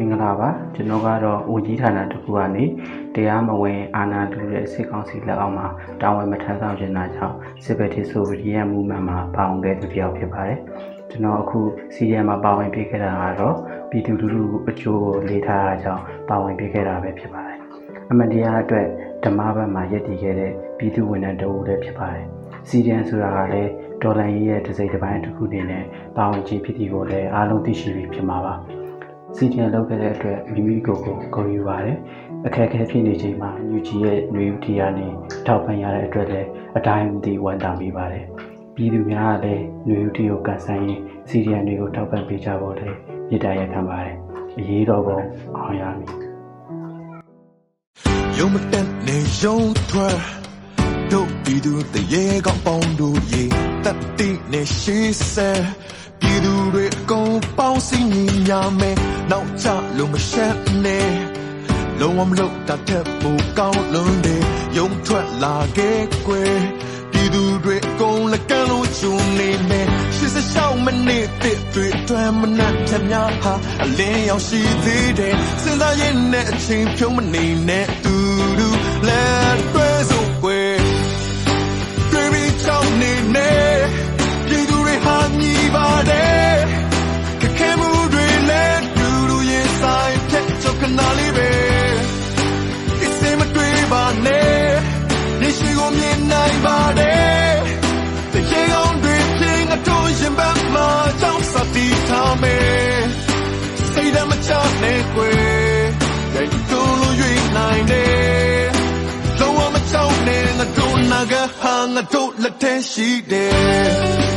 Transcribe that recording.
္ဂလာပါကျွန်တော်ကတော့ဦးကြီးဌာနတစ်ခုကနေတရားမဝင်အာဏာတူတဲ့စစ်ကောင်စီလက်အောက်မှာတာဝန်မထမ်းဆောင်ခြင်းတာကြောင့်စစ်ဘက်တီဆိုဗီယက်မူဗမန့်မှာပါဝင်ခဲ့သူတစ်ယောက်ဖြစ်ပါတယ်ကျွန်တော်အခုစီရီယံမှာပါဝင်ပြခဲ့တာကတော့ပြည်သူလူထုအကျိုးကိုလေးထားတာကြောင့်ပါဝင်ပြခဲ့တာပဲဖြစ်ပါတယ်အမှန်တရားအတွက်ဓမ္မဘက်မှာယက်တည်ခဲ့တဲ့ပြည်သူဝန်ထမ်းတဦးလည်းဖြစ်ပါတယ်စီရီယံဆိုတာကလည်းဒေါ်လာကြီးရဲ့တစ်စိတ်တစ်ပိုင်းတစ်ခုအနေနဲ့ပါဝင်ခြင်းဖြစ်ဒီကိုလည်းအားလုံးသိရှိပြီးဖြစ်မှာပါ စီတင်လုပ်ခဲ့တဲ့အတွက်မိမိကိုယ်ကိုဂုဏ်ယူပါတယ်အခက်အခဲဖြစ်နေချိန်မှာညူဂျီရဲ့ຫນွေဥတီကနေထောက်ပံ့ရတဲ့အတွက်လည်းအတိုင်းမသိဝမ်းသာမိပါတယ်ပြည်သူများကလည်းຫນွေဥတီကိုကန်ဆန်းရင်စီရီယံတွေကိုထောက်ပံ့ပေးကြဖို့လည်းမြစ်တာရက်ခံပါတယ်အရေးတော်ပုံအောင်ရမည် ယုံမတက်နေယုံထွက် တို့ပြည်သူတရေကောင်းပေါင်းတို့ရေတက်တိနေရှိစဲပြည်သူတွေအကုန်ပေါင်းစည်းညီညာမယ်နောက်ချလို့မရှက်နဲ့လုံးဝမလို့တတ်တဲ့ဘူကောင်းလုံးတွေယုံထွက်လာခဲ့ကွယ်ပြည်သူတွေအကုန်လက်ကမ်းလို့ချူနေမယ်ရှစ်စရှောင်းမနေ့တစ်တွေအတွဲမနှက်ချက်များဟာအလင်းရောက်ရှိသေးတယ်စဉ်းစားရင်နဲ့အချိန်ဖြုံးမနေနဲ့တူတူ မယ်စိတ်ဓာတ်မချနဲ့ကွယ်ရိုက်တူလို့ရွေးနိုင်တယ်လုံးဝမချောင်းနဲ့ငါတို့နာကဟာငါတို့လက်ထဲရှိတယ်